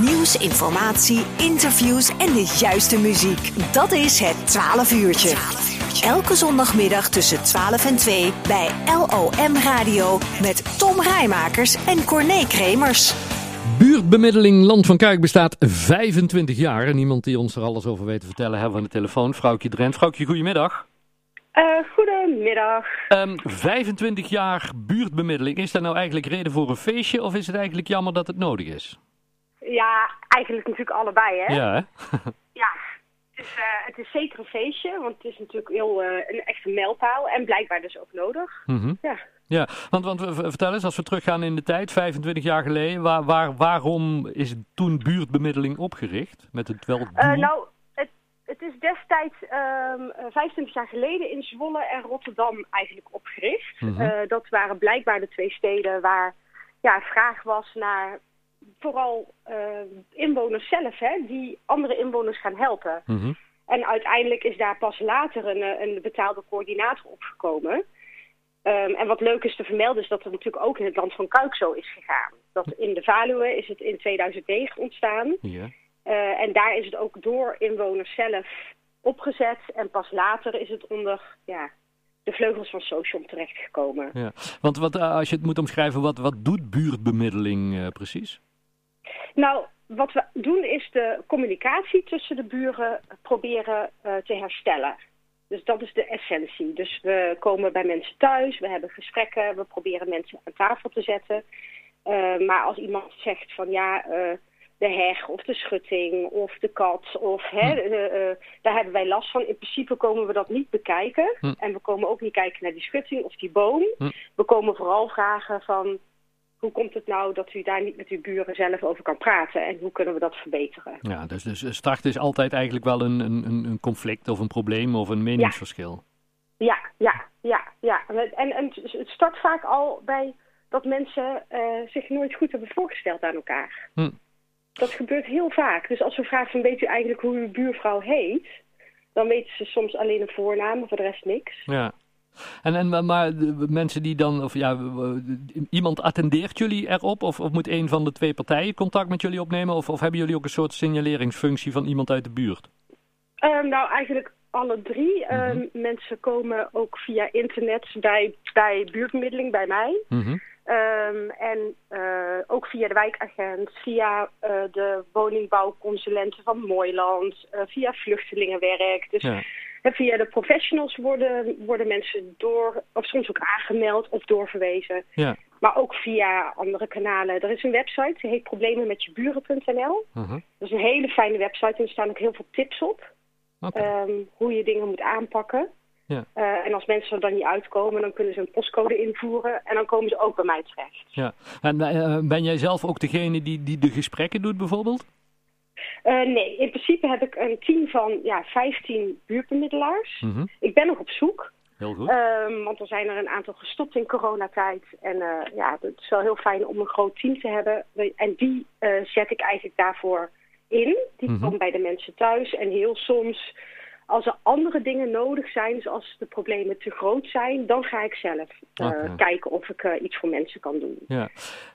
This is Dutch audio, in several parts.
Nieuws, informatie, interviews en de juiste muziek. Dat is het 12 uurtje. Elke zondagmiddag tussen 12 en 2 bij LOM Radio met Tom Rijmakers en Corné Kremers. Buurtbemiddeling Land van Kuik bestaat 25 jaar. En iemand die ons er alles over weet te vertellen hebben we aan de telefoon. Vrouwtje Drent. Vrouwtje, goedemiddag. Uh, goedemiddag. Um, 25 jaar buurtbemiddeling. Is dat nou eigenlijk reden voor een feestje of is het eigenlijk jammer dat het nodig is? Ja, eigenlijk natuurlijk allebei, hè? Ja, hè? ja, het is, uh, het is zeker een feestje, want het is natuurlijk heel, uh, een echte mijlpaal en blijkbaar dus ook nodig. Mm -hmm. Ja. Ja, want, want vertel eens, als we teruggaan in de tijd, 25 jaar geleden, waar, waar, waarom is toen buurtbemiddeling opgericht? Met het wel? Uh, nou, het, het is destijds um, 25 jaar geleden in Zwolle en Rotterdam eigenlijk opgericht. Mhm. Mm -hmm. dat waren blijkbaar de twee steden waar ja, vraag was naar vooral uh, inwoners zelf, hè, die andere inwoners gaan helpen. Mm -hmm. En uiteindelijk is daar pas later een, een betaalde coördinator opgekomen. Um, en wat leuk is te vermelden is dat het natuurlijk ook in het land van Kuik zo is gegaan. Dat in de Valuwe is het in 2009 ontstaan. Ja. Uh, en daar is het ook door inwoners zelf opgezet. En pas later is het onder ja, de vleugels van Socium terechtgekomen. Ja. Want wat, als je het moet omschrijven, wat, wat doet buurtbemiddeling uh, precies? Nou, wat we doen is de communicatie tussen de buren proberen uh, te herstellen. Dus dat is de essentie. Dus we komen bij mensen thuis, we hebben gesprekken, we proberen mensen aan tafel te zetten. Uh, maar als iemand zegt van ja, uh, de heg of de schutting of de kat, of, hè, Hm. daar hebben wij last van. In principe komen we dat niet bekijken. Hm. En we komen ook niet kijken naar die schutting of die boom. Hm. We komen vooral vragen van hoe komt het nou dat u daar niet met uw buren zelf over kan praten en hoe kunnen we dat verbeteren? Ja, dus, dus start is altijd eigenlijk wel een, een, een conflict of een probleem of een meningsverschil. Ja, ja, ja, ja. En, en het start vaak al bij dat mensen uh, zich nooit goed hebben voorgesteld aan elkaar. Hm. Dat gebeurt heel vaak. Dus als we vragen van weet u eigenlijk hoe uw buurvrouw heet, dan weten ze soms alleen een voornaam, voor de rest niks. Ja. En, en maar de mensen die dan, of ja, iemand attendeert jullie erop? Of, of moet een van de twee partijen contact met jullie opnemen? Of, of hebben jullie ook een soort signaleringsfunctie van iemand uit de buurt? Uh, nou, eigenlijk alle drie. Mm -hmm. uh, mensen komen ook via internet bij, bij buurtbemiddeling bij mij. Mm -hmm. um, en uh, ook via de wijkagent, via uh, de woningbouwconsulenten van Mooiland, uh, via vluchtelingenwerk. Dus ja. Via de professionals worden, worden mensen door, of soms ook aangemeld of doorverwezen. Ja. Maar ook via andere kanalen. Er is een website, die heet problemenmetjeburen.nl. -huh. Dat is een hele fijne website en er staan ook heel veel tips op. Okay. Um, hoe je dingen moet aanpakken. Ja. Uh, en als mensen er dan niet uitkomen, dan kunnen ze een postcode invoeren en dan komen ze ook bij mij terecht. Ja. En uh, ben jij zelf ook degene die, die de gesprekken doet bijvoorbeeld? Uh, nee, in principe heb ik een team van ja, 15 buurtbemiddelaars. Mm -hmm. Ik ben nog op zoek. Heel goed. Um, want er zijn er een aantal gestopt in coronatijd. En ja, het is wel heel fijn om een groot team te hebben. En die zet ik eigenlijk daarvoor in. Die Mhm. komen bij de mensen thuis. En heel soms, als er andere dingen nodig zijn, zoals de problemen te groot zijn, dan ga ik zelf uh, Oké. kijken of ik uh, iets voor mensen kan doen. Ja,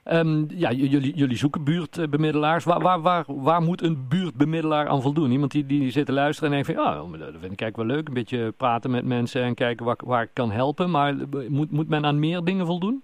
Ehm, ja jullie, jullie zoeken buurtbemiddelaars. Waar, waar, waar, waar moet een buurtbemiddelaar aan voldoen? Iemand die, die zit te luisteren en denkt van, ja, dat vind ik eigenlijk wel leuk. Een beetje praten met mensen en kijken waar, waar ik kan helpen. Maar moet, moet men aan meer dingen voldoen?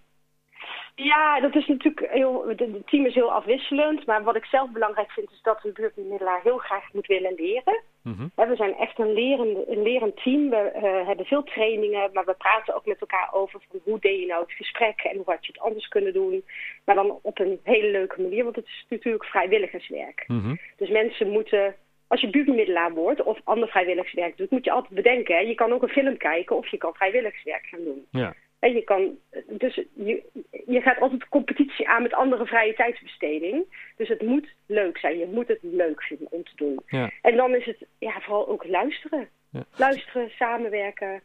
Ja, dat is natuurlijk heel. Het team is heel afwisselend. Maar wat ik zelf belangrijk vind, is dat een buurtbemiddelaar heel graag moet willen leren. Mhm. We zijn echt een lerend, een lerend team. We uh, hebben veel trainingen, maar we praten ook met elkaar over van hoe deed je nou het gesprek en hoe had je het anders kunnen doen. Maar dan op een hele leuke manier, want het is natuurlijk vrijwilligerswerk. Mhm. Dus mensen moeten, als je buurtbemiddelaar wordt of ander vrijwilligerswerk doet, moet je altijd bedenken, hè, je kan ook een film kijken of je kan vrijwilligerswerk gaan doen. Ja. En je kan, dus je, je gaat altijd competitie aan met andere vrije tijdsbesteding. Dus het moet leuk zijn. Je moet het leuk vinden om te doen. Ja. En dan is het ja, vooral ook luisteren. Ja. Luisteren, samenwerken.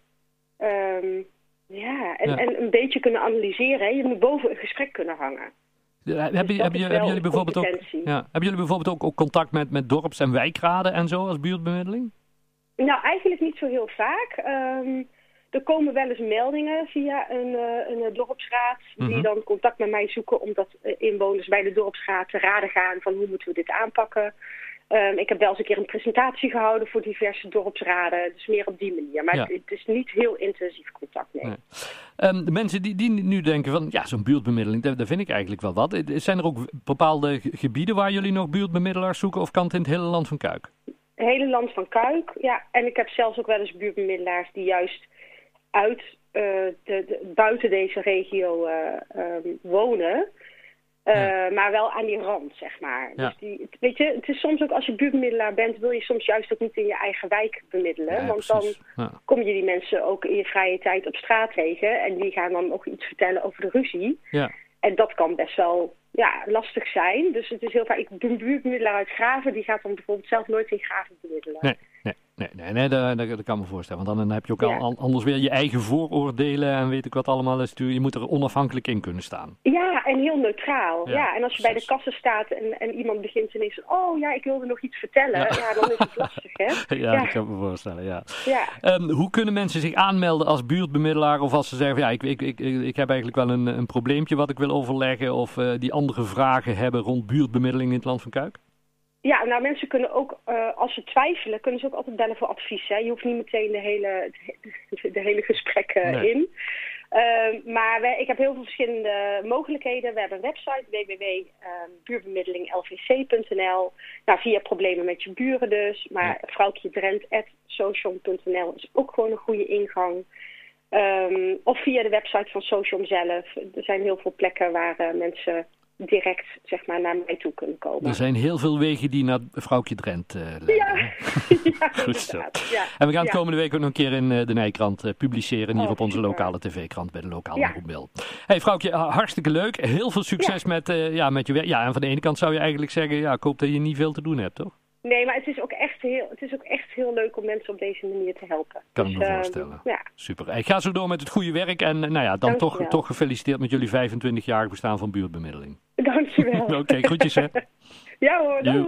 Um, ja, en, Ja. en een beetje kunnen analyseren. Hè. Je moet boven een gesprek kunnen hangen. Hebben, Dus hebben, jullie bijvoorbeeld ook, ja, hebben jullie bijvoorbeeld ook, ook contact met, met dorps- en wijkraden en zo als buurtbemiddeling? Nou, eigenlijk niet zo heel vaak. Um, er komen wel eens meldingen via een, uh, een dorpsraad... die Mhm. dan contact met mij zoeken... omdat uh, inwoners bij de dorpsraad te raden gaan... van hoe moeten we dit aanpakken. Um, ik heb wel eens een keer een presentatie gehouden... voor diverse dorpsraden. Dus meer op die manier. Maar Ja. het, het is niet heel intensief contact, nee. Nee. Ehm, de mensen die, die nu denken van, ja, zo'n buurtbemiddeling, daar, daar vind ik eigenlijk wel wat. Eh, Zijn er ook bepaalde ge- gebieden waar jullie nog buurtbemiddelaars zoeken of kan het in het hele land van Kuik? Het hele land van Kuik, ja. En ik heb zelfs ook wel eens buurtbemiddelaars die juist uit eh, de, de- buiten deze regio eh, ehm, wonen. Eh, Ja. Maar wel aan die rand, zeg maar. Ja. Dus die, weet je, het is soms ook als je buurtbemiddelaar bent, wil je soms juist ook niet in je eigen wijk bemiddelen. Ja, want precies. dan kom je die mensen ook in je vrije tijd op straat tegen. En die gaan dan ook iets vertellen over de ruzie. Ja. En dat kan best wel ja, lastig zijn. Dus het is heel vaak, ik doe een buurtbemiddelaar uit Graven, die gaat dan bijvoorbeeld zelf nooit in Graven bemiddelen. Nee, nee, nee, nee, nee dat, dat, dat kan me voorstellen. Want dan, dan heb je ook al, Ja. anders weer je eigen vooroordelen en weet ik wat allemaal. is. Je moet er onafhankelijk in kunnen staan. Ja, en heel neutraal. Ja, Ja, en als je bij de kassen staat en, en iemand begint ineens... oh ja, ik wilde nog iets vertellen. Ja. Ja, dan is het lastig, hè? Ja, dat kan ik me voorstellen, ja. Ja. Ehm, hoe kunnen mensen zich aanmelden als buurtbemiddelaar? Of als ze zeggen, van, ja, ik, ik, ik, ik heb eigenlijk wel een, een probleempje wat ik wil overleggen. Of eh, die andere vragen hebben rond buurtbemiddeling in het land van Kuik? ja, nou mensen kunnen ook, eh, als ze twijfelen, kunnen ze ook altijd bellen voor advies. Hè? Je hoeft niet meteen de hele, de, hele gesprekken Nee. in. Ehm, maar wij, ik heb heel veel verschillende mogelijkheden. We hebben een website www.buurtbemiddelinglvc.nl. Nou, via problemen met je buren dus. Maar vrouwtje Drent@social.nl is ook gewoon een goede ingang. Ehm, of via de website van Social zelf. Er zijn heel veel plekken waar eh, mensen direct zeg maar, naar mij toe kunnen komen. Er zijn heel veel wegen die naar vrouwtje Drent eh leiden. Ja, Goed zo. Ja. En we gaan het Ja. komende week ook nog een keer in eh, de Nijkrant eh, publiceren. Hier Oh, op onze lokale tv-krant bij de lokale omroepmail. Hey vrouwtje, ha- hartstikke leuk. Heel veel succes met, ja, met je werk. Ja, en van de ene kant zou je eigenlijk zeggen, ja, ik hoop dat je niet veel te doen hebt, toch? Nee, maar het is, ook echt heel, het is ook echt heel leuk om mensen op deze manier te helpen. Kan ik me ehm, voorstellen. ja, Super. Hey, ga zo door met het goede werk. En eh, nou ja, dan toch, toch gefeliciteerd met jullie 25-jarig bestaan van buurtbemiddeling. dankjewel. Oké, groetjes hè. Ja hoor, doei.